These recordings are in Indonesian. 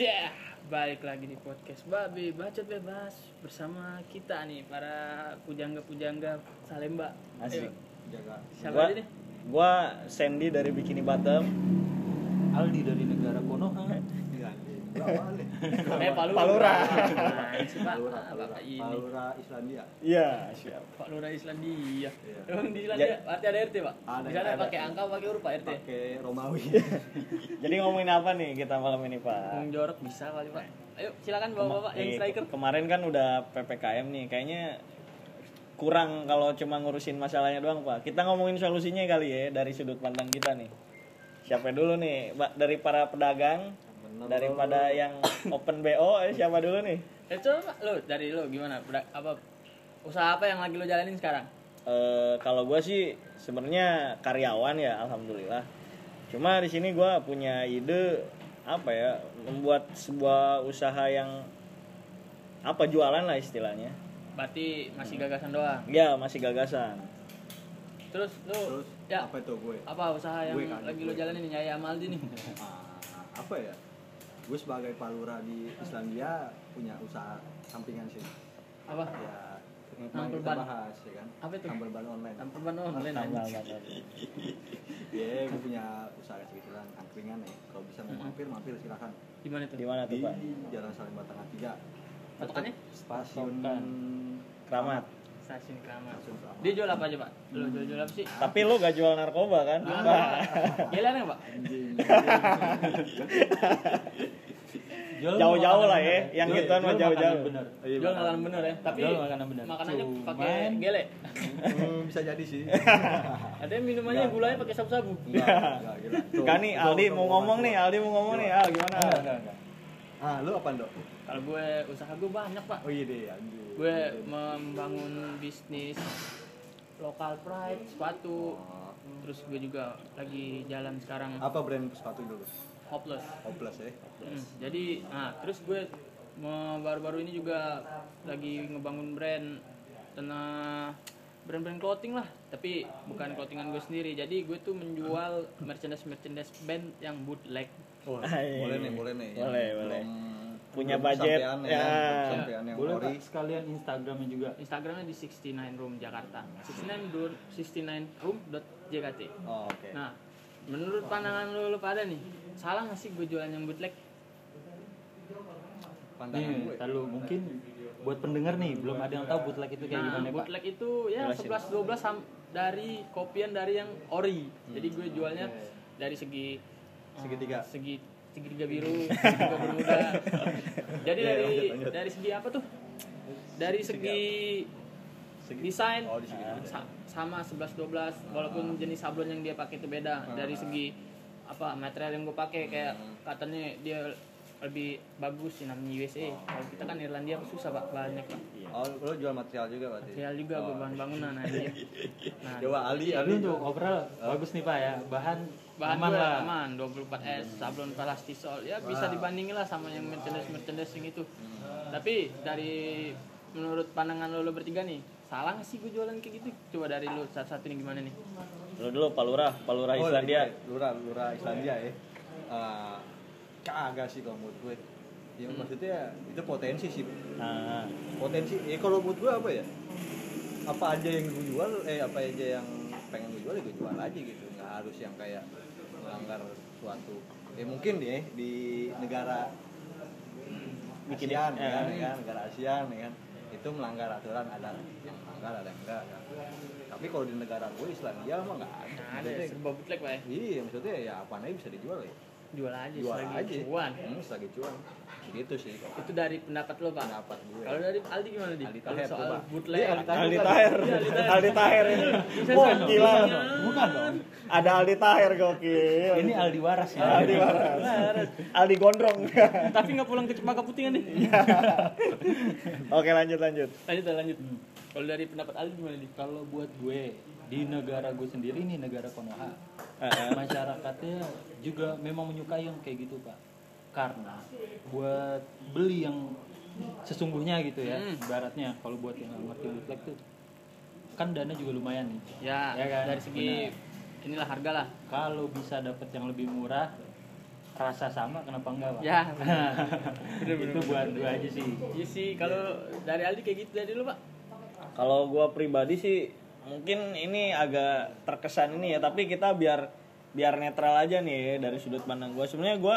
Cih, balik lagi di podcast Babi Bacot Bebas bersama kita nih para pujangga-pujangga Salemba. Asik. Ayo, jaga siapa Gua- aja nih? Gua Sandy dari Bikini Bottom. Aldi dari negara Konoha Eh, Palura. Palura. Nah, Pak, Palura, Pak Palura, ini. Palura Islandia Iya, siap. Pak Lura Islandia. Iya. Emang di Islandia Ya. arti ada RT, Pak? Ada, Di sana pakai angka pakai huruf Pak RT. pakai Romawi Jadi ngomongin apa nih kita malam ini, Pak? Ngomong jorok bisa kali, Pak. Ayo, silakan Bapak-bapak yang striker. Kemarin kan udah PPKM nih, kayaknya kurang kalau cuma ngurusin masalahnya doang, Pak. Kita ngomongin solusinya kali ya dari sudut pandang kita nih. Siapa dulu nih? Mbak dari para pedagang Bener, daripada yang open BO eh, siapa dulu nih? Eh, coba lu dari lu gimana? Apa usaha apa yang lagi lu jalanin sekarang? Eh, kalau gue sih sebenarnya karyawan ya alhamdulillah cuma di sini gue punya ide apa ya membuat sebuah usaha yang apa jualan lah istilahnya Berarti masih gagasan doang. ya masih gagasan Terus lu terus ya apa itu gue apa usaha yang Gue kan, lagi gue. lu jalanin nih Nyaya Amaldi nih? Ah, apa ya gue sebagai Palura di Islandia punya usaha sampingan sih Apa? ya Tampil ban. bahas ya kan Apa itu? tampil ban online Tampil ban online Tambah, anjing. tambah. ya gue punya usaha kecil-kecilan angkringan nih kalau bisa mau mampir mampir silakan Di mana tuh? di mana tuh di pak Jalan Salemba Tengah 3 Patokannya? stasiun Patokan. Stasiun Keramat. Dia jual apa aja, Pak? Lu jual jual apa sih? tapi lu gak jual narkoba kan Jual Pak? Gila nih, Pak? Jauh-jauh lah ya, yang gituan mah jauh-jauh. Iya, Jual makanan bener ya, tapi Jual makanan bener. makanannya pakai gele. Hmm, bisa jadi sih Ada yang minumannya gulanya pakai sabu-sabu. Enggak, enggak, gila. Tuh, Kan nih Aldi mau ngomong nih Aldi mau ngomong nih Al gimana Enggak, enggak, enggak. Ah, lu apa, Dok? Kalau gue usaha gue banyak, Pak. Oh iya deh. Gue membangun bisnis lokal pride sepatu. Oh. Terus gue juga lagi jalan sekarang Apa brand sepatu dulu? hopeless. Hopeless ya. Hmm, jadi, nah terus gue mau baru-baru ini juga lagi ngebangun brand tanah brand-brand clothing lah tapi bukan clothingan gue sendiri jadi gue tuh menjual merchandise merchandise band yang bootleg Oh, boleh nih, boleh nih. Yang Boleh, boleh. Punya belum budget, ya. Sampean yang Boleh ori. Pak sekalian Instagramnya juga. Instagramnya di 69 room Jakarta 69 room 69 room jkt Oh, oke. nah menurut pandangan lu, lu pada nih salah nggak sih gue jualan yang bootleg Pandangan Nih, gue. ntar lu mungkin buat pendengar nih belum ada yang tahu bootleg itu kayak nah gimana Pak. bootleg itu ya Jelasin. 11 12 sam- dari kopian dari yang ori jadi gue jualnya dari segi eh, Segitiga. segi segitiga biru segitiga bermuda. Jadi Iya, dari lanjut, lanjut. dari segi apa tuh? Dari segi Segi- desain Oh, sa- sama 11 12 walaupun jenis sablon yang dia pakai itu beda. Dari segi apa material yang gue pakai kayak katanya dia lebih bagus sih namanya USA kalau kita kan Irlandia susah pak banyak pak. Oh, lu jual material juga berarti? material juga gue bahan bangunan aja nah Coba Ali, Ali. untuk overall bagus nih Pak ya. Bahan bahan aman lah. aman 24 s sablon plastisol ya bisa Wow. dibandingin lah sama yang merchandise merchandise yang itu. Tapi dari menurut pandangan lo, lo bertiga nih salah nggak sih gue jualan kayak gitu? Coba dari lo satu-satu nih gimana nih? Lu dulu Palura. Palura Oh, Islandia. gue. Lurah, Lurah Islandia ya. Eh, kagak sih kalau menurut gue. Ya Hmm. maksudnya itu potensi sih. nah Potensi. Eh kalau menurut gue apa ya? Apa aja yang gue jual, eh apa aja yang pengen gue jual ya gue jual aja gitu. Nggak harus yang kayak melanggar suatu. Ya mungkin deh di negara ASEAN ya, kan, ya negara ASEAN ya kan itu melanggar aturan ada yang melanggar ada yang enggak kan. tapi kalau di negara gue Islandia mah nggak ada nah, ada Maksudnya- serba bootleg pak ya Iya, maksudnya ya apa aja bisa dijual ya. Jual aja Jual selagi aja. cuan Hmm, selagi cuan. Gitu sih. itu dari pendapat lo pak Pendapat gue. kalau dari Aldi gimana di Aldi kalau Taher, soal coba. bootleg Iya, Aldi Taher. Aldi. Taher Iya, ini wah gila Bukan dong. Bukan dong. ada Aldi Taher gokil Ini Aldi Waras ya. Aldi Waras Aldi Gondrong tapi nggak pulang ke Cempaka Putih kan nih oke lanjut lanjut lanjut lanjut kalau dari pendapat Aldi gimana nih Kalau buat gue di negara gue sendiri nih negara Konoha, Heeh. masyarakatnya juga memang menyukai yang kayak gitu Pak. Karena buat beli yang sesungguhnya gitu ya, Hmm. ibaratnya kalau buat yang ngerti bootleg tuh kan dana juga lumayan nih. ya, Ya kan? dari segi inilah harga lah Kalau bisa dapat yang lebih murah, rasa sama kenapa enggak pak Ya, itu buat gue aja sih Iya sih, kalau dari Aldi kayak gitu dari lu, Pak. Kalau gua pribadi sih mungkin ini agak terkesan ini ya, tapi kita biar biar netral aja nih ya, dari sudut pandang gua. Sebenarnya gua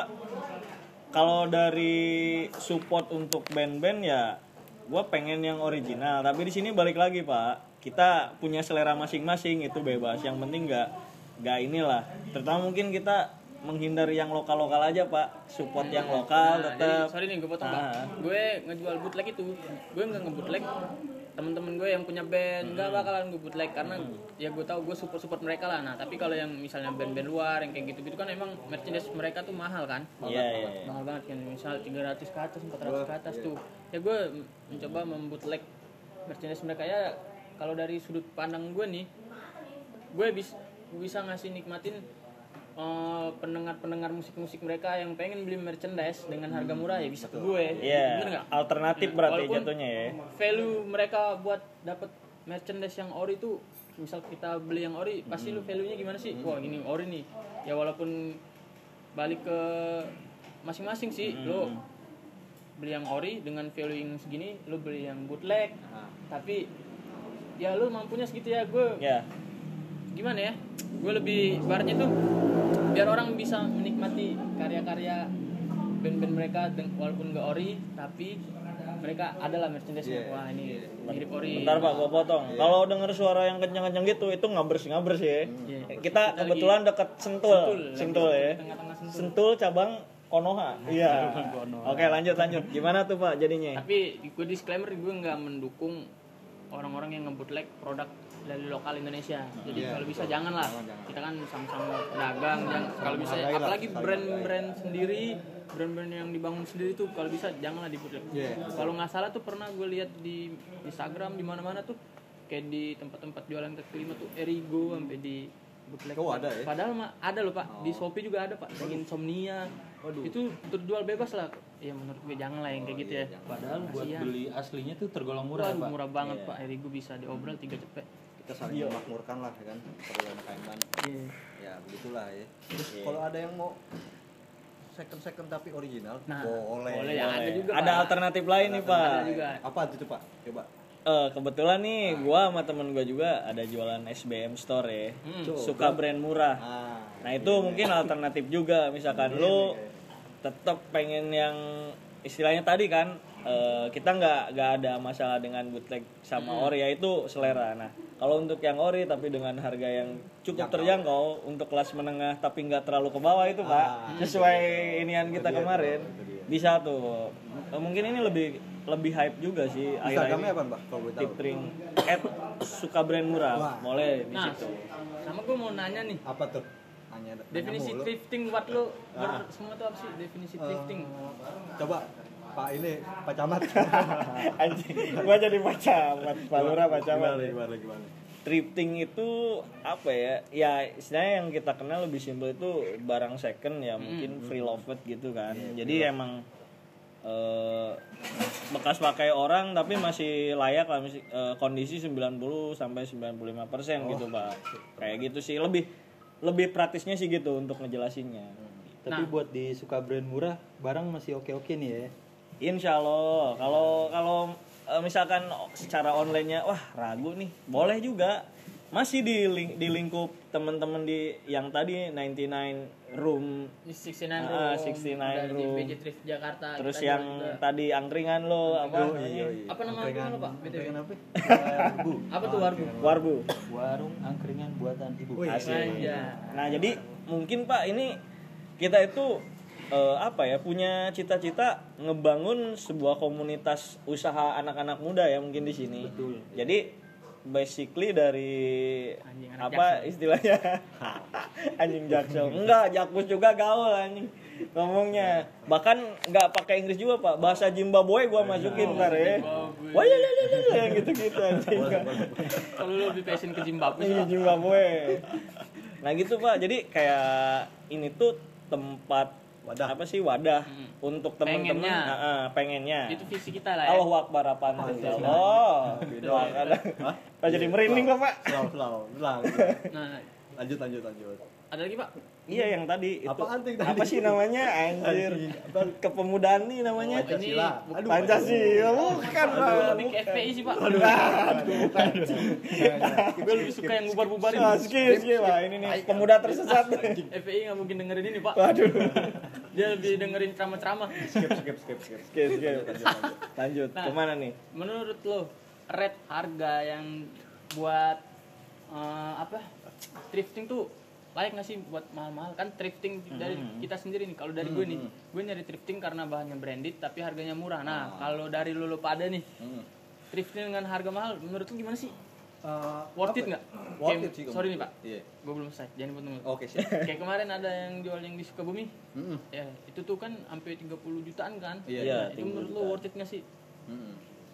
kalau dari support untuk band-band ya gua pengen yang original, tapi di sini balik lagi, Pak. Kita punya selera masing-masing itu bebas. Yang penting nggak nggak inilah. Terutama mungkin kita menghindari yang lokal-lokal aja, Pak. Support yang lokal Nah, tetap. sorry nih gue potong Ah. Pak. Gue ngejual bootleg itu, gue nggak nge-bootleg temen-temen gue yang punya band. Nggak bakalan gue bootleg karena ya gue tahu gue support support mereka lah. Nah tapi kalau yang misalnya band-band luar yang kayak gitu gitu kan emang merchandise mereka tuh mahal kan? Iya, iya, iya. mahal banget kan. Misal 300 ke atas 400 ke atas tuh. ya gue mencoba membootleg merchandise mereka. Ya kalau dari sudut pandang gue nih gue bisa bisa ngasih nikmatin eh, pendengar-pendengar musik-musik mereka yang pengen beli merchandise dengan harga murah ya bisa ke gue. Iya, nggak? Alternatif Nah, berarti jatuhnya ya. value mereka buat dapat merchandise yang ori tuh misal kita beli yang ori pasti lu value nya gimana sih? Wah gini ori nih. Ya walaupun balik ke masing-masing sih lu beli yang ori dengan value yang segini lu beli yang bootleg. Nah, tapi ya lu mampunya segitu ya gue Ya, gimana ya gue lebih ibaratnya tuh biar orang bisa menikmati karya-karya band-band mereka walaupun gak ori tapi mereka adalah merchandise Iya, wah ini mirip ori bentar Pak, gua potong. Kalau denger suara yang kencang-kencang gitu, itu ngabers-ngabers ya. Iya. Kita Kita kebetulan deket Sentul, Sentul, Sentul ya. di tengah-tengah Sentul. Sentul cabang Konoha. Iya. Konoha. Oke, lanjut lanjut. Gimana tuh Pak jadinya? tapi gue disclaimer gue nggak mendukung orang-orang yang nge-bootleg produk dari lokal Indonesia jadi Iya, kalau bisa betul. jangan lah Jangan, jangan. kita kan sama-sama dagang jangan kalau bisa apalagi brand-brand sendiri brand-brand yang dibangun sendiri tuh kalau bisa janganlah di bootleg Iya. kalau nggak salah tuh pernah gue lihat di Instagram di mana-mana tuh kayak di tempat-tempat jualan kaki lima tuh Erigo sampai di bootleg Oh, ada ya? padahal mah ada loh pak. Di Shopee juga ada pak. Yang insomnia. Itu terjual bebas lah. Ya menurut gue jangan lah yang kayak gitu ya. padahal buat Kasihan. beli aslinya tuh tergolong murah Waduh, pak. murah banget pak. Erigo bisa diobral tiga cepet. Kita saling memakmurkan lah ya kan? Perlu anak kaiman Iya. ya begitulah ya. Terus Iya. kalau ada yang mau second second tapi original Nah, boleh. boleh. Ya ada juga Ada Pak. alternatif lain nih Pak. Ada juga. apa itu pak? Coba Eh, kebetulan nih gua sama temen gua juga ada jualan SBM store ya. Hmm. Suka brand murah. ah Nah itu mungkin alternatif juga misalkan lu tetap pengen yang istilahnya tadi kan eh, kita nggak nggak ada masalah dengan bootleg sama ori ya itu selera. Nah kalau untuk yang ori tapi dengan harga yang cukup terjangkau untuk kelas menengah tapi nggak terlalu ke bawah itu pak sesuai inian kita kemarin bisa tuh Eh, mungkin ini lebih lebih hype juga sih Instagramnya apa mbak kalau boleh tahu. tipring at suka brand murah. Wah. boleh di Nah, situ. sama gue mau nanya nih. Apa tuh? Nanya, nanya definisi mulu. thrifting buat lo ber- semua tuh apa sih definisi thrifting? coba pak ini pak camat Anjing, gua jadi baca buat Pak Lurah baca gimana banget. gimana gimana? Thrifting itu apa ya? Ya istilahnya yang kita kenal lebih simpel itu barang second ya mungkin free loved gitu kan. Jadi emang eh, bekas pakai orang tapi masih layak lah masih, eh, kondisi 90 sampai 95% persen gitu, Pak. Kayak gitu sih. Lebih lebih praktisnya sih gitu untuk ngejelasinnya. tapi buat di suka brand murah barang masih oke oke nih ya? Insya Allah. Kalau kalau eh, misalkan secara onlinenya wah ragu nih. Boleh juga. Masih di ling- di lingkup teman-teman di yang tadi 99 room. Ini 69 room. Ah, 69 dari room. BJ Thrift Jakarta terus kita yang juga. tadi angkringan lo apa? Apa nama angkringan lo pak? BTW kenapa bu apa? Tuh warbu? Warbu. Warung angkringan buatan ibu. Wih. Asik. Aja. nah jadi mungkin pak ini kita itu eh, apa ya punya cita-cita ngebangun sebuah komunitas usaha anak-anak muda ya mungkin di sini. Jadi basically dari Anjing, anak apa istilahnya? Anjing jaksel. Enggak jakpus juga gaul anjing. Ngomongnya. Bahkan nggak pakai Inggris juga pak. Bahasa Zimbabwe gua masukin ntar ya. Wah ya ya ya ya, ya gitu gitu anjing. Kalau lo lebih passion ke Zimbabwe sih Iya Pak. Zimbabwe. Nah gitu pak, jadi kayak ini tuh tempat Wadah. apa sih wadah Hmm. untuk teman-teman Pengennya. Ah, ah, pengennya. itu visi kita lah ya Allahu Akbar apa tuh? Allah. Doakan. Pak jadi merinding kok pak. slow slow nah lanjut lanjut lanjut ada lagi pak Iya yang tadi itu. Apaan tuh yang Apa tadi? sih namanya? Anjir. Kepemudaan nih namanya. Pancasila. Ini Aduh, Pancasila bukan, Pak. lebih ke FPI sih pak Jangan, gue lebih suka yang bubar-bubarin Ah, skip, skip, Pak. Ini nih pemuda tersesat. FPI nggak mungkin dengerin ini pak Waduh. dia lebih dengerin ceramah-ceramah skip skip skip skip Skip, skip. Lanjut. Nah. Ke mana nih? menurut lo rate harga yang buat eh, apa thrifting tuh layak nggak sih buat mahal-mahal? Kan thrifting dari kita sendiri nih. Kalau dari gue nih gue nyari thrifting karena bahannya branded tapi harganya murah. Nah kalau dari lo pada nih Hmm. thrifting dengan harga mahal menurut lo gimana sih? Eh, worth apa it ya? nggak? Worth Kayak- it sih sorry nih pak. Iya. Gue belum selesai jangan dipotong dulu. oke siap. Kayak kemarin ada yang jual yang di Sukabumi. Mm-mm. ya itu tuh kan sampai 30 jutaan kan? Iya, iya, Nah, itu 30 menurut lo worth it nggak sih?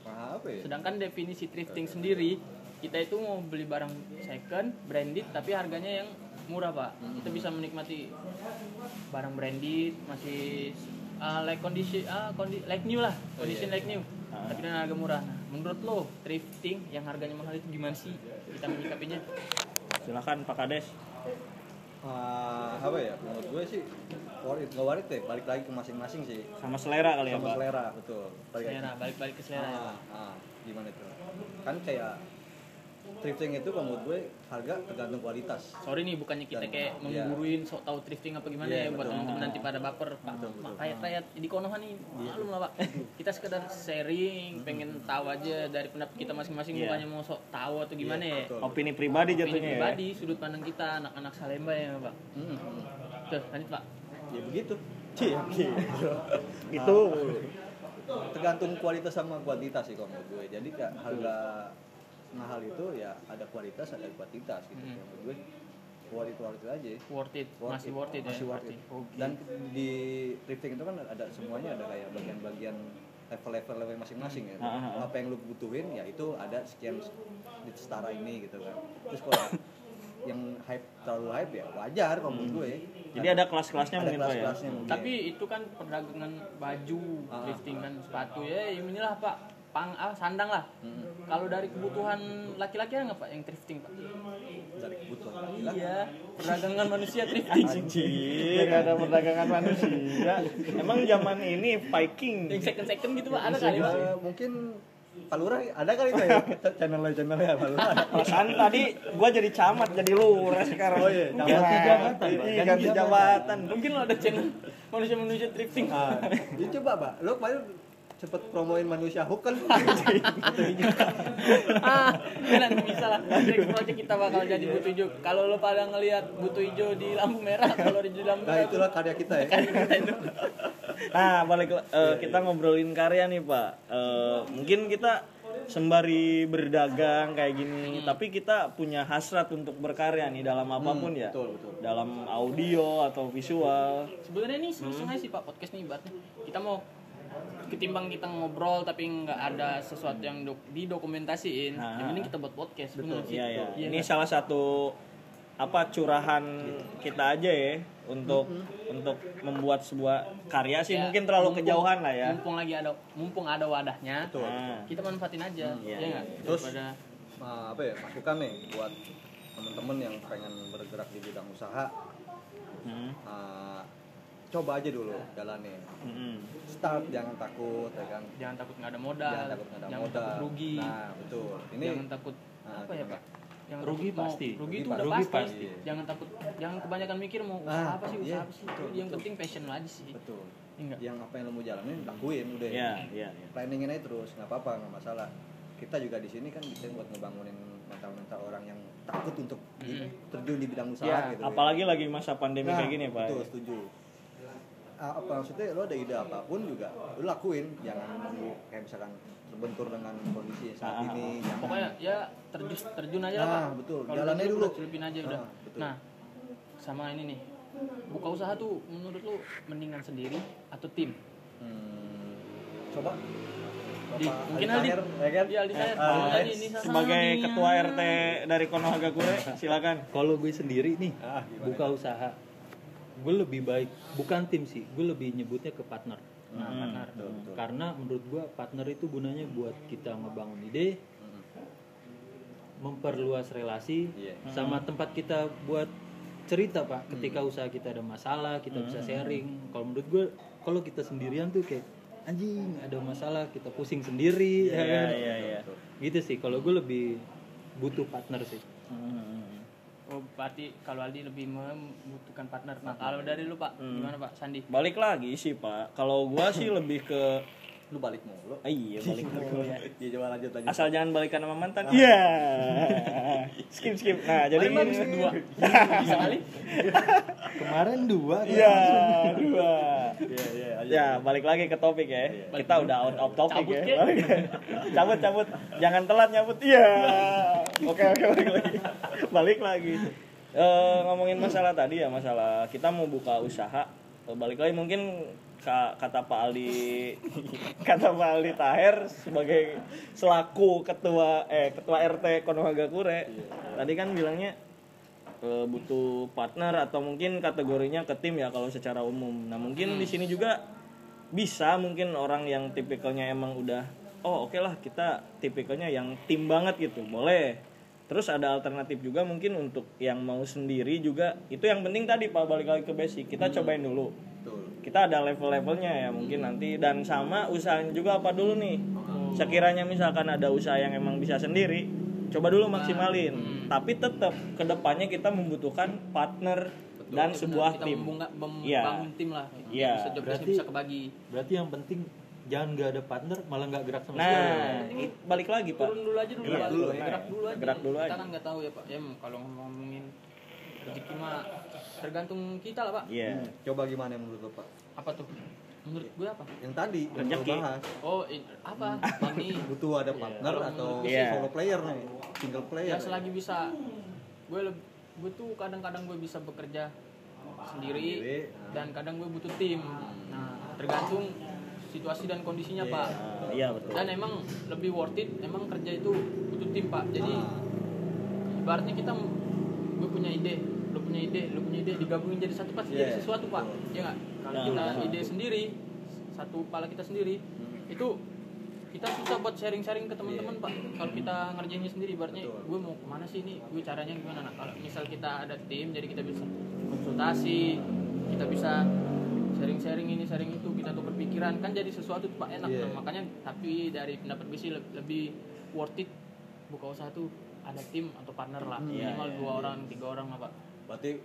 Apa ya? Sedangkan definisi thrifting sendiri, kita itu mau beli barang second, branded, tapi harganya yang murah pak. Kita bisa menikmati barang branded, masih uh, like kondisi, ah kondi, like new lah, condition like new, Ah. tapi dengan harga murah. Nah, menurut lo thrifting yang harganya mahal itu gimana sih kita menyikapinya? Silakan Pak Kades. Ah, apa ya menurut gue sih worth it nggak worth it deh balik lagi ke masing-masing sih Sama selera kali ya, sama selera betul balik lagi. Selera, balik-balik ke selera. ya, ah, ah, gimana itu kan kayak thrifting itu kalau menurut gue harga tergantung kualitas Sorry nih bukannya kita Dan- kayak iya. mengguruin sok tahu thrifting apa gimana Iya, ya buat teman-teman nanti pada baper Pak. Betul, betul. rakyat-rakyat di Konoha nih malum lah Pak. Kita sekedar sharing, pengen tahu aja dari pendapat kita masing-masing Iya. bukannya mau sok tahu atau gimana Iya, ya. betul. Opini pribadi Opini jatuhnya ya. pribadi, sudut pandang kita anak-anak Salemba ya Pak. Hmm, Tuh, lanjut Pak. ya begitu Cie, gitu. Itu tergantung kualitas sama kuantitas sih kalau menurut gue jadi kayak harga mahal itu ya ada kualitas ada kuantitas gitu Hmm. Menurut gue worth it worth it aja Worth it, Worth masih it. worth it masih ya. worth it. Dan di thrifting itu kan ada semuanya ada kayak bagian-bagian level-level level masing-masing ya Ah, ah, ah. apa yang lu butuhin ya itu ada sekian di setara ini gitu kan terus kalau yang hype terlalu hype ya wajar kalau menurut gue Jadi ada kelas-kelasnya ada mungkin, Pak, ya? mungkin. Tapi itu kan perdagangan baju, Ah. thrifting kan sepatu ya, ya inilah Pak. Pang ah, sandang lah. Mm-mm. Kalau dari kebutuhan laki-laki ada nggak Pak yang thrifting Pak? dari kebutuhan laki-laki Iya, perdagangan manusia thrifting. Anjir, ada perdagangan manusia. Emang zaman ini Viking. yang second second gitu Pak ada kali Pak? Eh, mungkin Palura ada kali itu ya channelnya channelnya Palura. Perasaan tadi gua jadi camat, jadi lurah sekarang. Oh, iya, ganti camat. jabatan, Pak. Iya, ganti jabatan. Mungkin lo ada channel manusia-manusia thrifting. Ah, ya coba pak, lo kemarin cepet promoin manusia hook kan? ah, ya nanti bisa lah. Next project kita bakal jadi butuh hijau. Kalau lo pada ngelihat butuh hijau di lampu merah, kalau di lampu Nah merah itulah karya kita ya. Nah, balik eh, kita ngobrolin karya nih, Pak. Eh, mungkin kita sembari berdagang kayak gini, tapi kita punya hasrat untuk berkarya nih dalam apa pun ya. betul, betul. Dalam audio atau visual. Sebenarnya ini sesuai sih Pak podcast nih ibaratnya. Kita mau ketimbang kita ngobrol tapi nggak ada sesuatu yang dok didokumentasiin, Nah. yang penting kita buat podcast. Betul Iya, ya. Iya Ini nggak? salah satu apa curahan kita aja ya untuk untuk membuat sebuah karya sih Ya, mungkin terlalu mumpung- kejauhan lah ya. Mumpung lagi ada mumpung ada wadahnya, Betul. Nah, kita manfaatin aja. iya, ya nggak? Terus- Daripada Nah, apa ya masukan nih buat temen-temen yang pengen bergerak di bidang usaha, hmm, ah, coba aja dulu jalannya. hmm. Start jangan takut ya kan. jangan takut nggak ada modal, Jangan takut nggak ada jangan modal. takut rugi, Nah betul. Ini jangan takut Nah, apa ya? Pak? Yang Rugi takut mau- pasti. Rugi Rugi itu udah rugi pasti. pasti. Jangan takut, jangan kebanyakan mikir mau usaha Nah, apa sih, usaha iya, apa sih. betul, Yang betul. penting passion lo aja sih. betul. Enggak. Yang apa yang lo mau jalanin lakuin udah. Iya, iya, iya. Planningin aja terus nggak apa-apa nggak masalah. Kita juga di sini kan bisa buat ngebangunin mental-mental orang yang takut untuk Mm. terjun di bidang usaha Ya, gitu. Apalagi lagi masa pandemi Nah, kayak gini, Pak. Betul, setuju. Ah, apa maksudnya lo ada ide apa pun juga lo lakuin jangan nunggu kayak misalkan terbentur dengan kondisi Ah, saat ini jangan Pokoknya ya terjun terjun aja lah Nah, Pak. betul. Kalau Jalannya terjun dulu. udah celupin aja udah. Ah, betul. Nah, sama ini nih. Buka usaha tuh menurut lu mendingan sendiri atau tim? Hmm, coba Di, Bapak mungkin Aldi ya kan? Iya, Aldi. Ah, Aldi, eh, ini Sebagai ketua RT dari Konohagakure, silakan. Kalau gue sendiri nih Ah, buka usaha, gue lebih baik bukan tim sih, gue lebih nyebutnya ke partner. Nah, Hmm. partner. Betul, betul. Karena menurut gue partner itu gunanya buat kita ngebangun ide, Hmm. memperluas relasi Iya. sama tempat kita buat cerita pak ketika usaha kita ada masalah kita bisa sharing kalau menurut gue kalau kita sendirian tuh kayak anjing ada masalah kita pusing sendiri ya Iya, kan? iya, iya. gitu sih kalau gue lebih butuh partner sih Hmm. Oh, berarti kalau Aldi lebih membutuhkan partner. Nah, kalau dari lu Pak, gimana Pak Sandi? Balik lagi sih Pak. Kalau gua sih lebih ke Lu balik mulu. Ah, iya balik lagi. Iya coba lanjut lanjut. Asal jangan balikan sama mantan. Iya. skip skip. Nah, jadi Paling bagus ini- dua. Bisa kali? kemarin dua kan? Iya, dua. Iya iya. Ya, balik lagi ke topik ya. Kita udah out of topic Cabut, ya. Balik. cabut, cabut. Jangan telat nyabut. Iya. Oke, oke, balik lagi. Balik lagi. Eh, ngomongin masalah tadi ya, masalah kita mau buka usaha. Balik lagi mungkin kata Pak Aldi kata Pak Aldi Taher sebagai selaku ketua eh ketua RT Konohagakure tadi kan bilangnya eh, butuh partner atau mungkin kategorinya ke tim ya kalau secara umum. Nah mungkin di sini juga bisa mungkin orang yang tipikalnya emang udah oh oke lah kita tipikalnya yang tim banget gitu boleh. Terus ada alternatif juga mungkin untuk yang mau sendiri juga itu yang penting tadi pak balik lagi ke basic kita cobain dulu. Betul. Kita ada level-levelnya ya mungkin nanti dan sama usahanya juga apa dulu nih. Sekiranya misalkan ada usaha yang emang bisa sendiri, coba dulu maksimalin. Tapi tetap ke depannya kita membutuhkan partner dan sebuah kita tim. membunga- mem- Iya. bangun tim lah. Iya. Bisa Berarti- bisa kebagi. berarti yang penting jangan nggak ada partner malah nggak gerak sama sekali Nah, i- balik lagi pak. Turun dulu aja dulu, Gerak dulu, gerak nah. dulu aja. Gerak dulu kita aja. kan nggak tahu ya Pak. Ya kalau ngomongin rezeki mah tergantung kita lah Pak. Iya. Coba gimana menurut lo Pak? Apa tuh? Menurut gue apa? Yang tadi yang bahas. Oh, i- apa? Ini Butuh ada partner Kalau atau sih- solo player nih, single player. ya selagi bisa gue leb- gue tuh kadang-kadang gue bisa bekerja sendiri Sendiri, dan kadang gue butuh tim. Nah, tergantung situasi dan kondisinya Iya. Pak. Nah, iya betul. Dan emang lebih worth it, emang kerja itu butuh tim Pak. Jadi Ah. ibaratnya kita gue punya ide, punya ide, lu punya ide digabungin jadi satu pasti jadi Iya, sesuatu Pak. betul. Ya nggak? Kalau Nah, kita nah. ide sendiri, satu kepala kita sendiri, Hmm. itu kita susah buat sharing-sharing ke teman-teman Pak. Kalau kita ngerjainnya sendiri, ibaratnya Iya. Betul. gue mau ke mana sih ini, gue caranya gimana? Nah, kalau misal kita ada tim, jadi kita bisa konsultasi, kita bisa sharing-sharing ini, sharing itu, kita tukar pikiran kan jadi sesuatu tuh, Pak enak. Iya. Nah, makanya tapi dari pendapat gue sih le- lebih worth it buka usaha tuh ada tim atau partner lah Hmm. minimal Iya, iya, dua orang tiga orang lah pak Berarti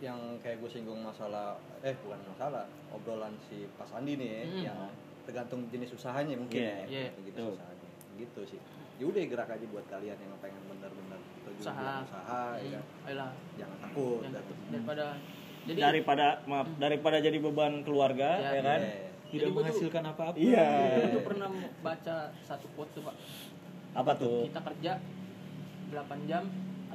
yang kayak gue singgung masalah eh bukan masalah obrolan si Pas Andi nih ya, Hmm. yang tergantung jenis usahanya mungkin Iya, ya, iya, jenis betul. usahanya. Gitu sih. Ya udah gerak aja buat kalian yang pengen bener-bener terjun Usaha. usaha ya. Hmm, ayolah Jangan takut. Dan- daripada jadi daripada maaf daripada jadi beban keluarga Ya. ya kan. Iya. tidak Jadi menghasilkan apa-apa Iya. gue tuh pernah baca satu quote tuh pak Apa tuh? kita kerja 8 jam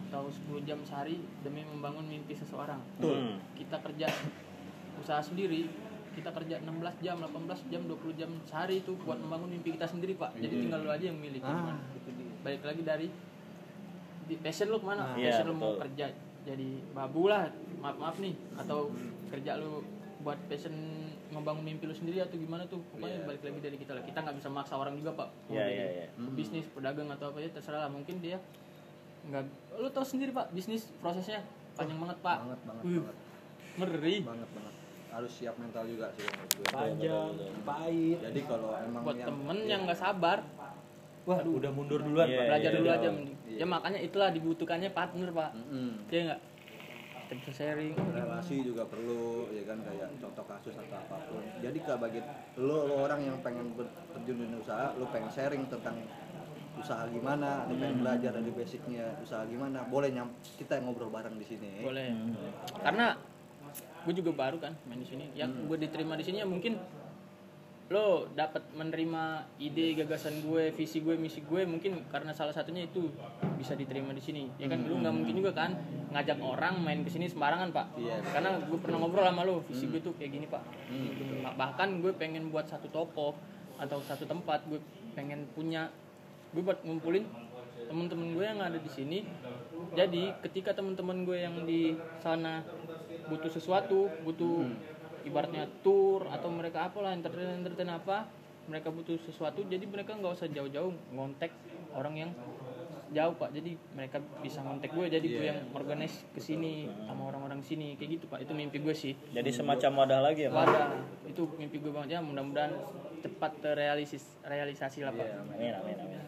atau 10 jam sehari demi membangun mimpi seseorang. Hmm. kita kerja usaha sendiri kita kerja 16 jam 18 jam 20 jam sehari itu buat membangun mimpi kita sendiri pak. Jadi Iya. tinggal lu aja yang milih. Ah, gimana. itu dia. balik lagi dari di passion lu ke mana? Iya, passion lu mau betul. kerja jadi babu lah. Maaf maaf nih. Atau kerja lu buat passion ngebangun mimpi lu sendiri atau gimana tuh? Pokoknya Iya, balik lagi dari kita lah. Kita nggak bisa maksa orang juga pak. Mau Iya, jadi iya, iya. bisnis pedagang atau apa ya terserah lah. Mungkin dia nggak lu tahu sendiri pak bisnis prosesnya panjang banget pak Banget banget Wih, banget. ngeri Banget banget. Harus siap mental juga sih panjang pahit Jadi kalau emang buat yang temen iya. yang nggak sabar wah udah mundur duluan Iya, Pak. belajar iya, dulu iya. aja mending. Iya. ya makanya itulah dibutuhkannya partner pak Mm-mm. dia nggak kita bisa sharing relasi juga perlu ya kan kayak contoh kasus atau apa pun jadi ke bagi lo, lo orang yang pengen terjun di usaha lo pengen sharing tentang usaha gimana lo pengen belajar dari basicnya usaha gimana boleh nyam kita ngobrol bareng di sini. Boleh. Karena gue juga baru kan main di sini. Yang gue diterima di sini ya mungkin lo dapat menerima ide gagasan gue visi gue misi gue mungkin karena salah satunya itu bisa diterima di sini. Ya kan lu nggak mungkin juga kan ngajak orang main ke sini sembarangan pak. Iya. karena gue pernah ngobrol sama lo visi gue tuh kayak gini pak. Bah- bahkan gue pengen buat satu toko atau satu tempat gue pengen punya gue buat ngumpulin temen-temen gue yang ada di sini. Jadi ketika temen-temen gue yang di sana butuh sesuatu butuh ibaratnya tour atau mereka apalah entertain entertain apa mereka butuh sesuatu jadi mereka nggak usah jauh-jauh ngontek orang yang jauh pak. Jadi mereka bisa kontak gue jadi gue Iya. yang organize ke sini sama orang-orang sini kayak gitu pak. Itu mimpi gue sih. Jadi semacam wadah lagi ya, Pak? wadah. Itu mimpi gue banget. Ya mudah-mudahan cepat terrealisis realisasi lah pak. Iya, Amin, amin, amin.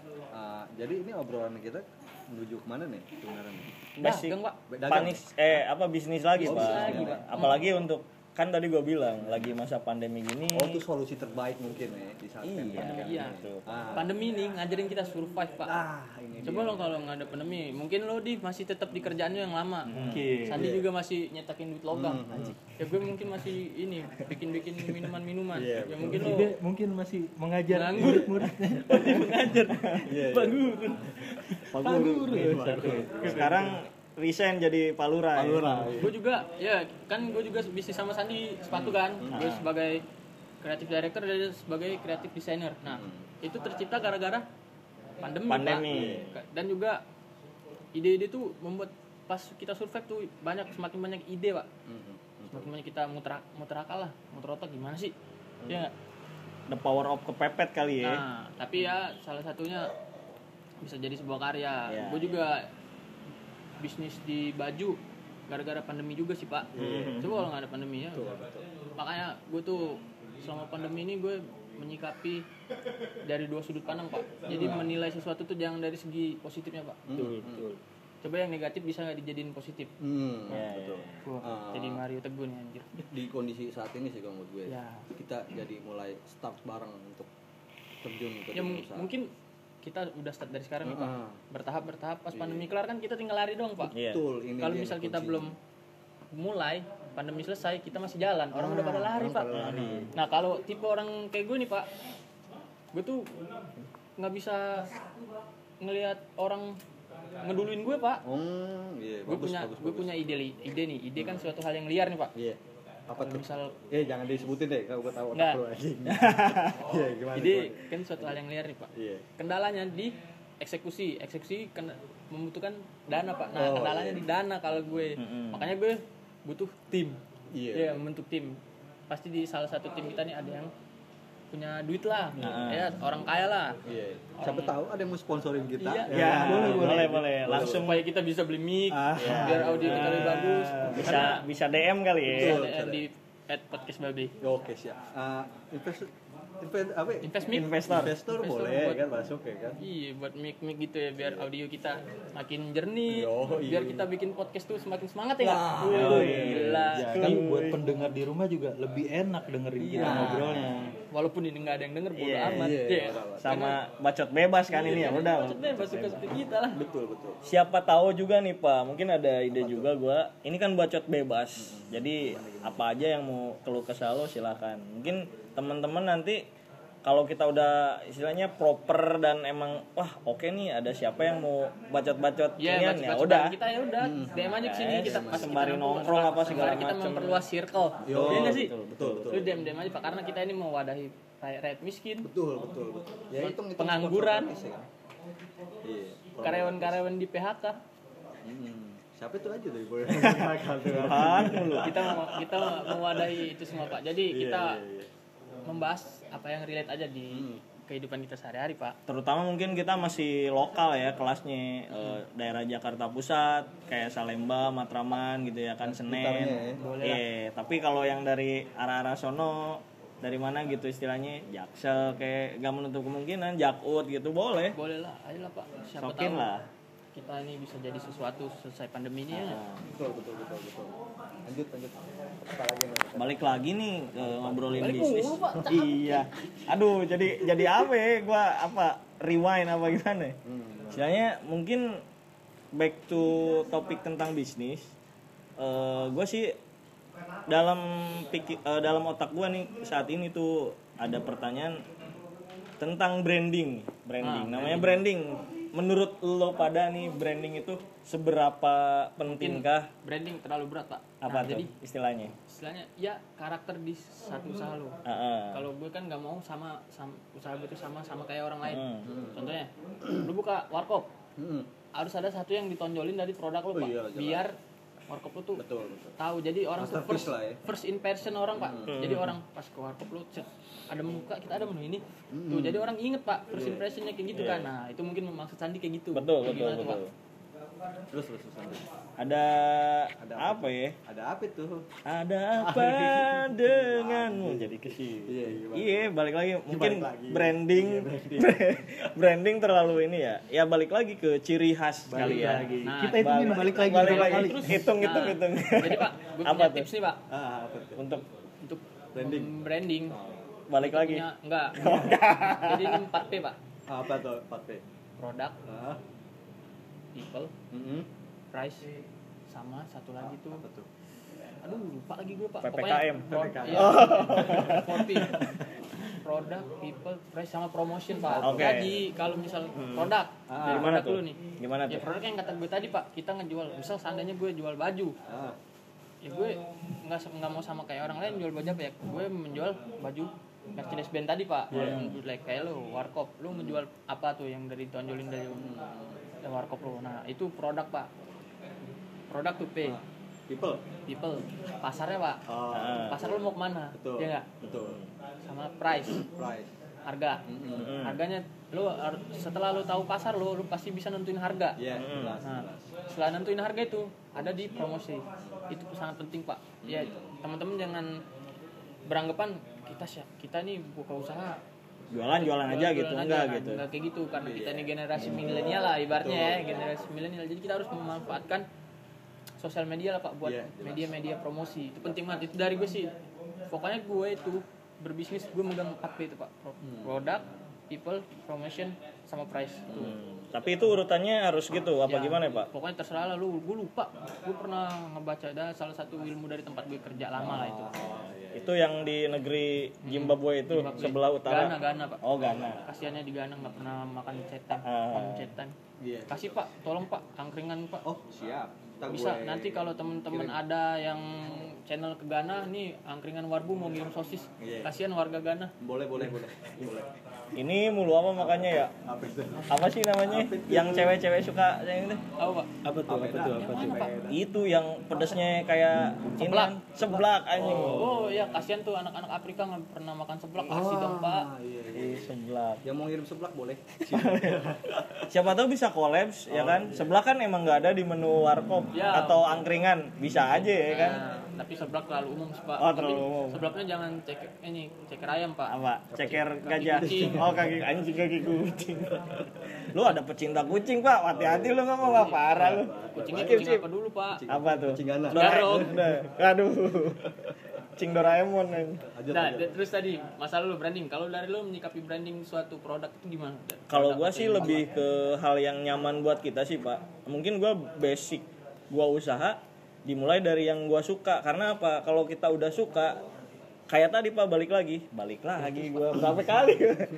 Jadi ini obrolan kita menuju ke mana nih sebenarnya nih? Basic. dagang pak Dagang. Panis eh apa bisnis lagi, Oh, Pak. bisnis lagi, Pak. Apalagi untuk kan tadi gue bilang lagi masa pandemi gini. Oh itu solusi terbaik mungkin ya di saat Iya, pandemi. iya. gitu. Ah, pandemi ini ngajarin kita survive pak ah ini coba lo kalau nggak ada pandemi mungkin lo di masih tetap di kerjaan lo yang lama Oke. Sandi juga masih nyetakin duit logam Hmm, anjing ya gue mungkin masih ini bikin bikin minuman minuman Iya, ya mungkin lo Dia mungkin masih mengajar Nganggur. murid-muridnya. Iya, iya. Pak Guru. Sekarang resign jadi Palura. ya? Palura. gue juga ya kan gue juga bisnis sama Sandi sepatu kan gue sebagai kreatif director dan sebagai kreatif designer nah itu tercipta gara-gara pandemi, Pandemi. Pak. dan juga ide-ide tuh membuat pas kita survive tuh banyak semakin banyak ide pak Mhm. semakin banyak kita muter muter akal lah muter otak gimana sih ya nggak? The power of kepepet kali ya. Nah, tapi ya salah satunya bisa jadi sebuah karya. Iya. Gue juga bisnis di baju gara-gara pandemi juga sih pak. Coba kalau nggak ada pandemi ya. Makanya gue tuh selama pandemi ini gue menyikapi dari dua sudut pandang pak. Jadi menilai sesuatu tuh jangan dari segi positifnya pak. Betul, betul. Coba yang negatif bisa nggak dijadiin positif. Hmm, Ya, betul. Wah, Ah. jadi Mario Teguh nih anjir. Di kondisi saat ini sih kalau menurut gue, Ya. kita jadi mulai start bareng untuk terjun ke Ya usaha. mungkin kita udah start dari sekarang nih pak. Ah. Bertahap bertahap pas pandemi kelar kan kita tinggal lari dong pak. Iya. Betul, ini kalau dia misal kita kuncinya. belum mulai pandemi selesai kita masih jalan orang udah pada lari orang pak pada lari. nah kalau tipe orang kayak gue nih pak gue tuh nggak bisa ngelihat orang ngeduluin gue pak Oh, iya, gue bagus, punya bagus, gue bagus. punya ide li- ide nih ide kan suatu hal yang liar nih pak Iya. Apa tuh? misal Eh, jangan disebutin deh, kalau gue tahu Nggak. otak lu anjing. Iya, gimana? ide gimana? kan suatu hal yang liar nih pak Iya. kendalanya di eksekusi eksekusi kena, membutuhkan dana pak nah Oh, kendalanya iya. di dana kalau gue Mm-mm. makanya gue butuh tim Iya. Iya, membentuk tim pasti di salah satu tim kita nih ada yang punya duit lah Nah. ya orang kaya lah Iya. Siapa tahu ada yang mau sponsorin kita? Iya. Ya, boleh, boleh, boleh. Langsung supaya kita bisa beli mic Ah. biar audio kita lebih bagus bisa karena bisa DM kali ya. bisa DM bisa di at podcast babi Oke, siap. Ah, invest invest apa? ya? invest mic Investor. Investor Investor boleh buat- kan masuk ya kan? iya buat mic mic gitu ya biar audio kita makin jernih Yo, iya. biar kita bikin podcast tuh semakin semangat ya? Wah, Wih, iya. gila Kan buat pendengar di rumah juga lebih enak dengerin kita Iya. ngobrolnya. Walaupun ini nggak ada yang denger bodo Iya, amat iya. Iya. Sama bacot bebas kan ini ya udah. maksudnya suka suka kita lah Betul, betul. Siapa tahu juga nih Pak, mungkin ada ide juga gua. Ini kan bacot bebas. Jadi apa aja yang mau keluh kesah lo silakan. Mungkin teman-teman nanti kalau kita udah istilahnya proper dan emang wah oke nih ada siapa yang mau bacot-bacot Iya, baca ya baca udah. kita ya udah DM aja ke sini Ya, kita pas sembari kita nongkrong apa segala sembari kita memperluas circle. Yo, Iya nggak sih? betul, betul, betul. Lu DM DM aja Pak karena kita ini mewadahi rakyat rakyat miskin, Betul, betul, betul. Ya itu Pengangguran. Iya. karyawan-karyawan di PHK. Hmm. Siapa itu aja tuh boleh. Kita mau kita mewadahi itu semua Pak. Jadi Iya, kita iya, iya. membahas apa yang relate aja di Hmm. kehidupan kita sehari-hari Pak. terutama mungkin kita masih lokal ya kelasnya eh, daerah Jakarta Pusat kayak Salemba, Matraman gitu ya kan Sekitarnya ya. Senen. Boleh Iya, tapi kalau yang dari arah-arah sono dari mana gitu istilahnya Jaksel kayak gak menutup kemungkinan Jakut gitu boleh. Boleh lah, ayolah Pak. Siapa Sokin tahu lah. Kita ini bisa jadi sesuatu selesai pandemi ini ya. Nah, Betul, betul, betul, betul. Lanjut, lanjut. Apa lagi balik lagi nih ke ngobrolin Balik bisnis. mulu, Pak. Iya. Aduh, jadi jadi apa ya? Gua apa rewind apa gimana? Hmm. Istilahnya mungkin back to topik tentang bisnis. eh gue sih dalam pikir eh, dalam otak gue nih saat ini tuh ada pertanyaan tentang branding. Branding. Ah, Namanya branding. Menurut lo pada nih branding itu seberapa pentingkah? Branding terlalu berat Pak. Apa Nah, tuh jadi istilahnya? istilahnya ya karakter di satu usaha lo. Heeh. Kalau gue kan nggak mau sama, sama usaha gue itu sama sama kayak orang lain. Hmm. Contohnya, lu buka warkop, Hmm. harus ada satu yang ditonjolin dari produk lo Oh pak, iya, jelas. Warkop lu tuh betul betul. tahu. Jadi orang tuh first lah ya. first impression orang pak. Jadi orang pas ke warkop lu cet, ada menu Kak, kita ada menu ini. Tuh jadi orang inget pak first impressionnya kayak gitu kan. Nah itu mungkin maksud Sandi kayak gitu. Betul betul Gimana tuh, betul. Pak? Terus terus terus Sandi. ada Ada apa ya? ada apa tuh? Ada apa denganmu? Jadi ke sini. Iya, iya, balik. iya balik lagi. Mungkin balik lagi. branding. Branding. Terlalu ini ya. Ya balik lagi ke ciri khas kali ya. lagi. Nah, kita hitungin balik lagi balik lagi. terus hitung hitung Nah, hitung. jadi pak gue Apa punya tuh? tips nih pak. Ah apa tuh? Untuk untuk Branding. branding. Balik lagi. Punya enggak. Jadi ini 4 P pak. Apa tuh 4P? Produk. Ah people. Mm price sama satu lagi tuh. apa tuh? Aduh lupa lagi gue pak. PPKM. pro- PPKM. iya, 4P. produk people price sama promotion pak. Oke. jadi kalau misal produk Ah, dari gimana produk tuh? dulu nih. Gimana ya tuh? produk yang kata gue tadi pak. Kita ngejual misal seandainya gue jual baju. Ah. Ya gue nggak nggak mau sama kayak orang lain jual baju apa ya? Gue menjual baju Mercedes Benz tadi pak. Iya. yeah. like kayak lo warkop. Lo ngejual apa tuh yang dari tonjolin dari dari warkop lo nah itu produk pak. Produk tuh P Ah, people. People. Pasarnya pak. Oh. Ah. pasar lo mau ke mana? Betul. Ya nggak? Betul. Sama price. Price. Harga. Mm-mm. Mm. harganya lo har- setelah lo tahu pasar lo lo pasti bisa nentuin harga. Iya, jelas, Nah, jelas. setelah nentuin harga itu ada di promosi. Itu sangat penting, Pak. Ya, teman-teman jangan beranggapan kita siap kita nih buka usaha jualan jualan aja jualan gitu aja. enggak Nah, gitu enggak kayak gitu karena kita nih generasi milenial lah ibaratnya ya, generasi milenial. Jadi kita harus memanfaatkan sosial media lah, Pak, buat Iya, media-media promosi. Itu penting banget. Itu dari gue sih. Pokoknya gue itu berbisnis gue megang 4P itu, Pak. Hmm. Produk, people, promotion, sama price. Itu. Hmm. tapi itu urutannya harus gitu apa Ya, gimana ya pak Pokoknya terserah lah lu, gue lupa. Gue pernah ngebaca ada salah satu ilmu dari tempat gue kerja lama lah itu. Itu yang di negeri Zimbabwe itu Zimbabwe. sebelah utara Ghana, Ghana pak. oh Ghana Kasiannya di Ghana nggak pernah makan cetan, Ah. makan cetan. Iya. Kasih pak, tolong pak, angkringan pak. Oh, siap. Bisa nanti kalau temen-temen kirim. ada yang channel ke Ghana nih angkringan warbu mau ngirim sosis. Iya. Kasihan warga Ghana. boleh, boleh, boleh. boleh. ini mulu apa makanya ya Apa itu? apa sih namanya yang cewek-cewek suka yang itu Tahu pak? apa tuh apa tuh apa tuh itu yang pedesnya kayak Seblak. ini, seblak anjing Oh ya kasihan tuh anak-anak Afrika nggak pernah makan seblak kasih dong pak. Ah, iya, iya. Ih, seblak Yang mau ngirim seblak boleh. siapa tahu bisa kolaps ya kan seblak kan emang nggak ada di menu warkop Ya. atau angkringan bisa aja ya kan Nah, tapi seblak terlalu umum sih pak. Oh, Tapi terlalu umum. Seblaknya jangan cek ini ceker ayam pak. apa ceker gajah kucing. oh kaki anjing kaki kucing lu ada pecinta kucing pak hati-hati lu ngomong apa parah lu Kucingnya kucing apa dulu pak? apa tuh Kucing Ghana. Dora- Garong. Udah. aduh kucing Doraemon Nah, terus tadi masalah lu branding. Kalau dari lu menyikapi branding suatu produk itu gimana? Kalau gua sih lebih ke hal yang nyaman buat kita sih pak. Mungkin gua basic gua usaha dimulai dari yang gua suka. Karena apa? Kalau kita udah suka kayak tadi pak balik lagi, balik lagi gua berapa kali.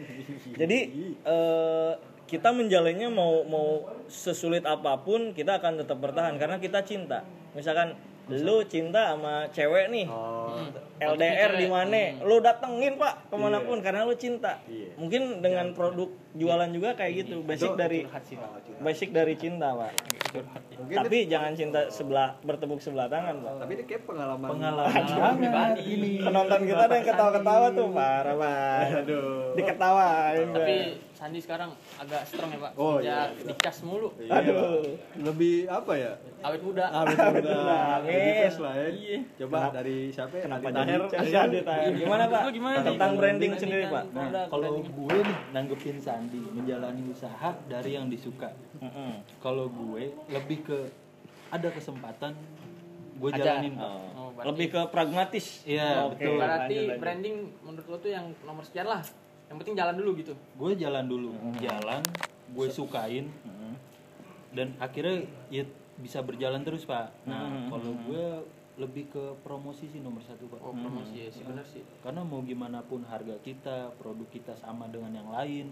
Jadi eh, kita menjalannya mau mau sesulit apa pun kita akan tetap bertahan karena kita cinta. Misalkan lu cinta sama cewek nih, Oh, LDR di mana? Lu datengin pak ke mana pun Iya. karena lu cinta. Iya. Mungkin dengan produk jualan juga kayak gitu. Basic dari Pak. basic dari cinta pak. mungkin Tapi jangan cinta sebelah bertepuk sebelah tangan pak. tapi ini kayak pengalaman pengalaman pribadi. ini Penonton kita ada yang ketawa-ketawa tuh parah pak. Aduh. Diketawain Tapi. Sandi sekarang agak strong ya, Pak. Oh, iya. dicas mulu. Iya, Aduh. Lebih apa ya? Awet muda. Betul Amin. Lebih fresh lah ya. Iya. Coba dari siapa? ya? Kenapa Tahir. Gimana pak? Tentang branding sendiri pak. Nah, kalau gue nih nanggepin Sandi menjalani usaha dari yang disuka. Mm-mm. Kalau gue lebih ke ada kesempatan gue jalanin Pak. Oh. Oh, Lebih ke pragmatis. Iya, Oke, betul. Berarti lanjut, lanjut. branding menurut lo tuh yang nomor sekian lah. Yang penting jalan dulu gitu. Gue jalan dulu, jalan, gue sukain, Mm-mm. dan akhirnya ya bisa berjalan terus pak. Nah Hmm. kalau gue lebih ke promosi sih nomor satu pak. Oh, promosi ya sih benar sih. Karena mau gimana pun harga kita, produk kita sama dengan yang lain,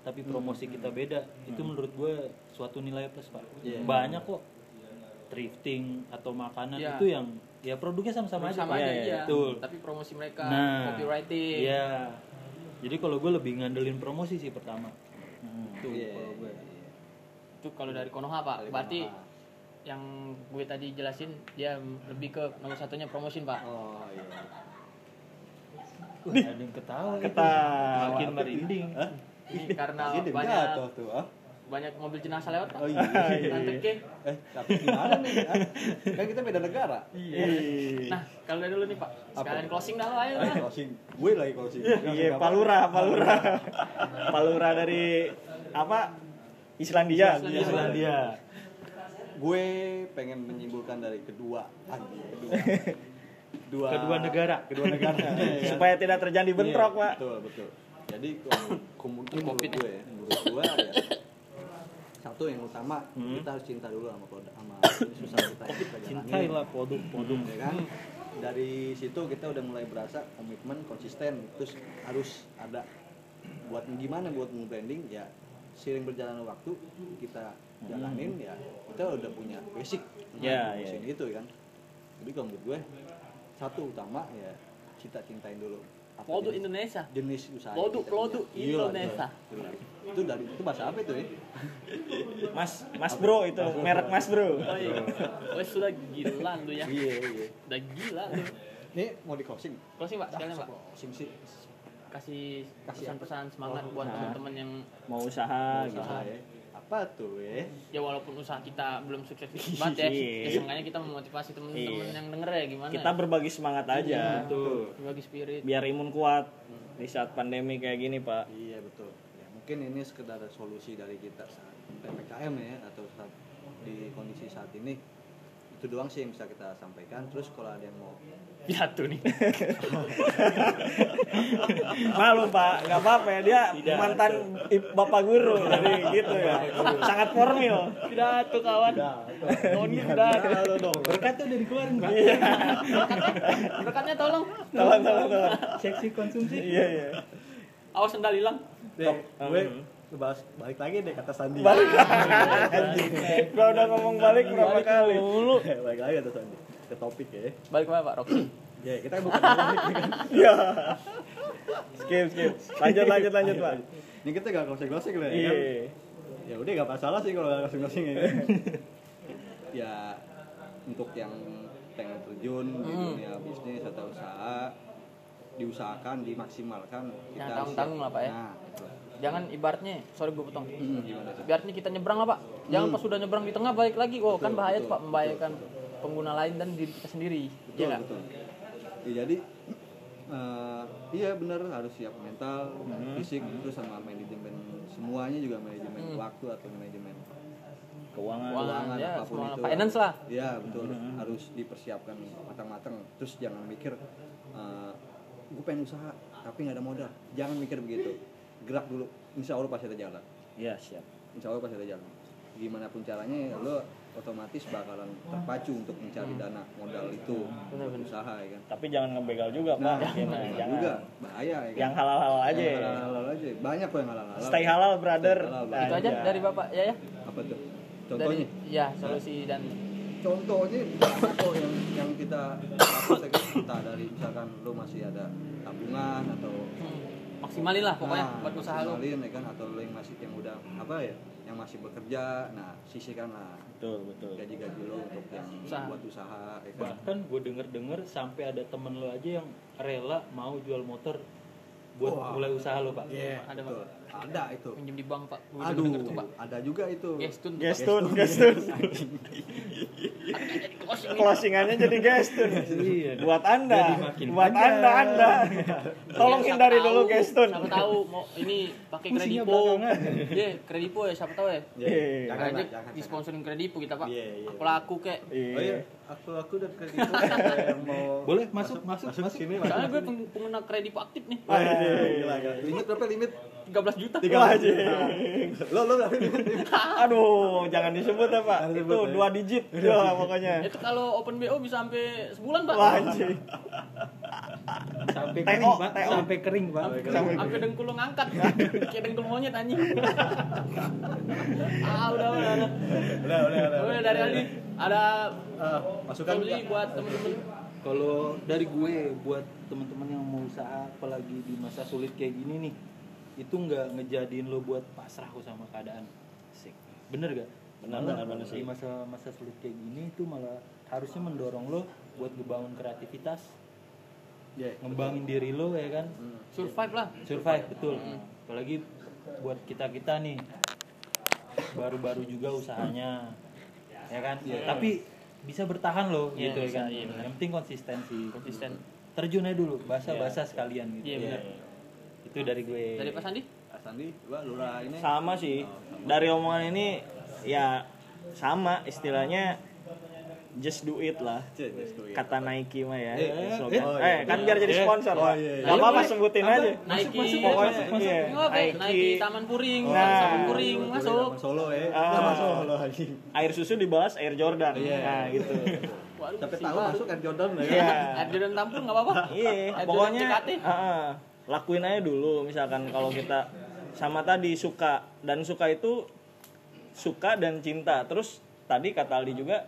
tapi promosi kita beda, itu menurut gue suatu nilai plus pak. Iya. Banyak kok thrifting atau makanan Iya. itu yang ya produknya sama-sama aja. sama Pak. aja Iya, iya. Betul. Tapi promosi mereka, Nah, copywriting. Iya. Jadi kalau gue lebih ngandelin promosi sih pertama. Mm. Tuh Iya. kalau gue. Itu kalau dari Konoha, Pak. Berarti yang gue tadi jelasin dia lebih ke nomor satunya promotion pak oh iya Wah, ada yang ketawa gitu. Ketawa. makin merinding ini karena banyak jatuh tuh ah banyak mobil jenazah lewat pak oh iya Nanti ke. eh tapi gimana nih ah? kan kita beda negara Iya. nah kalau dari dulu nih pak sekalian closing dah ayo Ayo lah closing gue lagi closing Iya, Palura, Palura. Palura dari apa? Islandia. Islandia. Islandia gue pengen menyimpulkan dari kedua anjing kedua dua kedua negara kedua negara ya. Supaya tidak terjadi bentrok, Pak. betul betul jadi kom- kemudian menurut ya? gue ya, menurut gue ya satu yang utama Hmm. kita harus cinta dulu sama produk sama susah kita yang kita cintailah produk-produk ya kan? Dari situ kita udah mulai berasa komitmen konsisten terus harus ada. Buat gimana buat branding ya sering berjalannya waktu kita jalanin ya kita udah punya basic Ya, tentang ya. itu kan? Jadi kalau menurut gue satu utama ya kita cintain dulu jenis- Indonesia. Jenis usaha kita produk punya. Iya, Indonesia. itu dari itu bahasa apa itu ya? Mas, Mas Bro itu merek Mas Bro. oh iya. Oh sudah gila lu ya. Iya iya. Udah gila lu. Ini mau di closing? Closing pak. Sekalian pak. Closing sih. Kasih Kasih pesan-pesan semangat Oh, buat nah. teman-teman yang Mau usaha gitu. usaha ya apa tuh ya ya walaupun usaha kita belum sukses banget ya Iya. ya seenggaknya kita memotivasi teman-teman Iya. yang denger ya gimana Kita berbagi semangat aja. tuh berbagi spirit Biar imun kuat di saat pandemi kayak gini, Pak. Iya betul. Ya, mungkin ini sekedar solusi dari kita saat ppkm ya atau saat di kondisi saat ini itu doang sih yang bisa kita sampaikan. Terus kalau ada yang mau pidato nih Malu, Pak. Nggak apa-apa ya. Dia mantan i- bapak guru. Jadi gitu ya. Sangat formil. pidato kawan tahun ini pidato dong berkatnya udah dikeluarin pak berkatnya tolong Tolong, tolong, tolong. seksi konsumsi Iya, iya. awas sendal hilang gue bahas balik lagi deh kata Sandi. Balik. Gua udah ngomong balik berapa kali. balik lagi kata Sandi. Ke topik ya. balik ke mana pak Rocky Ya, kita bukan topik kan. Iya. Skip, skip. Lanjut, lanjut, lanjut, Pak. Ini kita gak closing-closing lah ya Iya. kan. Ya udah gak masalah sih kalau gak closing-closing ya. kan. ya untuk yang pengen terjun di Hmm. dunia bisnis atau usaha diusahakan dimaksimalkan kita Jangan harus tanggung-tanggung siap. lah, Pak, ya. nah. Jangan ibaratnya sorry gue potong. Hmm, gimana tuh? ibaratnya kita nyebrang lah pak. Jangan pas sudah nyebrang di tengah balik lagi. Oh kan Betul, bahaya betul, pak membahayakan pengguna lain dan diri kita sendiri. Betul Iya nggak? betul. Ya, jadi eh, iya benar harus siap mental fisik terus sama manajemen semuanya juga manajemen Hmm. waktu atau manajemen Keuangan. Keuangan. ya, apa pun itu. finance lah. Iya betul. Harus dipersiapkan matang-matang. Terus jangan mikir gue pengen usaha tapi nggak ada modal. Jangan mikir begitu gerak dulu. Insya Allah pasti ada jalan. Iya, siap. insya Allah pasti ada jalan. Gimana pun caranya ya lo otomatis bakalan terpacu untuk mencari dana modal itu untuk usaha ya kan? Tapi jangan ngebegal juga, Pak. nah, Jangan, jangan. jangan. juga. Bahaya ya kan? Yang halal-halal aja. Yang halal-halal aja. Banyak kok yang halal-halal. Stay halal, brother. Stay halal, itu aja dari bapak ya ya? Apa tuh? Dari contohnya? ya solusi dan contohnya banyak kok yang yang kita dapat ya kan? Kita dari misalkan lo masih ada tabungan atau hmm, maksimalin lah pokoknya nah, buat usaha lu maksimalin, ya kan atau lo yang masih yang udah apa ya yang masih bekerja nah sisihkan lah Betul, betul. gaji-gaji lo untuk yang Usaha. buat usaha ya kan bahkan gue denger denger sampai ada temen lo aja yang rela mau jual motor buat Wah. mulai usaha lo pak Iya, Ada, betul. ada itu pinjam di bank pak gue aduh denger tuh pak ada juga itu gestun tuh, Pak. Gestun, gestun. Closingannya jadi gestun. Iya. Buat Anda, buat panjang. Anda, Anda. Tolong Ya, siapa hindari tahu, dulu gestun. siapa tahu mau ini pakai kredipo. Iya, kredipo ya siapa tahu ya Iya, Iya. jangan Jangan aja jangan di sponsorin kredipo kita pak Iya, iya. apalah aku kek oh iya Iya. Aku aku dan kredit yang mau Boleh, masuk, masuk, masuk, masuk. sini soalnya gue peng- pengguna kredipo aktif nih Wah, gila, gila. limit berapa limit 13 juta Wah, anjing. lo lo berapa limit Aduh, jangan disebut ya, Pak. Itu disebut, ya. dua digit. Ya, pokoknya. itu kalau open BO bisa sampai sebulan pak Wah, sampai TO, kering pak TO. sampai kering pak Sampai- sampai dengkul lo ngangkat kayak dengkul monyet anjing. Ah udah udah udah. Udah udah udah udah. Dari Aldi ada Eh, masukan solusi buat temen-temen. Kalau dari gue buat teman-teman yang mau usaha apalagi di masa sulit kayak gini nih, itu nggak ngejadiin lo buat pasrah kok sama keadaan. Asik. Bener gak? benar benar benar sih. Di masa-masa sulit kayak gini itu malah harusnya mendorong lo buat ngebangun kreativitas Iya. ngembangin diri lo ya kan? Survive lah. Survive betul. Apalagi buat kita kita nih. Baru-baru juga usahanya ya kan? Tapi bisa bertahan loh Iya, gitu ya bisa, kan? iya, benar. yang penting konsistensi konsisten. Terjun aja dulu bahasa-bahasa sekalian gitu. Iya benar. Itu dari gue. Dari Pak Sandi? Sandi gua lurah ini sama sih. Dari omongan ini ya sama istilahnya just do it lah Cek, just do it. kata Nike mah ya Eh, slogan. oh, eh iya. kan biar jadi Eh, sponsor oh, lah iya, iya. Gak apa-apa sebutin aja Nike pokoknya masuk, iya. Nggak apa, Nike. Nike Taman Puring Nah. Taman Puring masuk Zaman Solo ya. Ah. Zaman Solo lagi. air susu dibahas air Jordan Iya. nah gitu Waduh, si tahu masuk Air Jordan ya. iya Air Jordan tampung nggak apa-apa iya pokoknya CKT. ah, lakuin aja dulu misalkan kalau kita sama tadi suka dan suka itu suka dan cinta terus tadi kata Aldi juga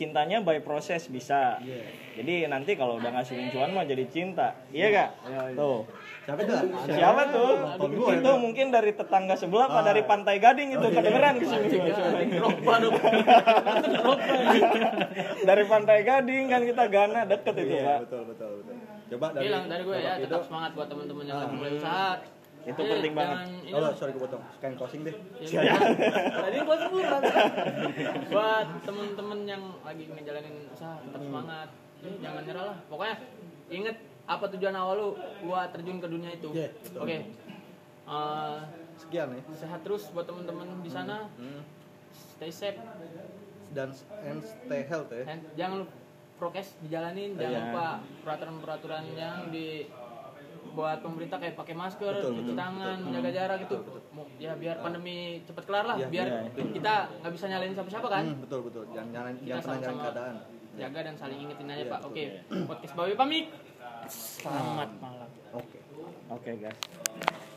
cintanya by proses bisa. Iya. jadi nanti kalau udah ngasihin cuan mah jadi cinta. Iya gak Iya, iya. tuh. Siapa itu? siapa tuh? Nonton gua itu ya. mungkin dari tetangga sebelah apa dari pantai gading itu kedengeran ke sini Drogba dong. Drogba dari pantai gading kan kita Gana deket itu Iya, pak. betul betul betul. Coba dari bilang dari gue ya tetap semangat buat teman-teman yang lagi mulai usaha Itu Eh, penting banget. jangan ini Oh, lah. sorry kepotong. Sekalian closing deh. Ya, Tadi gua dulu kan. Buat temen-temen yang lagi ngejalanin usaha tetap semangat. Eh, jangan nyerah lah. Pokoknya inget apa tujuan awal lu gua terjun ke dunia itu. Iya, betul. Oke. Eh, Sekian ya. sehat terus buat temen-temen di sana. Hmm. Stay safe. Dan and stay health ya. And jangan lupa prokes dijalanin, jangan Iya. lupa peraturan-peraturan yang di buat pemerintah kayak pakai masker, Betul, cuci betul, tangan, menjaga jarak itu. Mau- Ya biar pandemi cepet kelar lah, Iya, biar iya. kita nggak bisa nyalain siapa-siapa kan. Hmm, betul betul. Jangan jangan kita jangan nyalain sama-sama keadaan. jaga dan saling ingetin aja Iya, pak betul. oke podcast bawi pamit selamat malam Oke. oke guys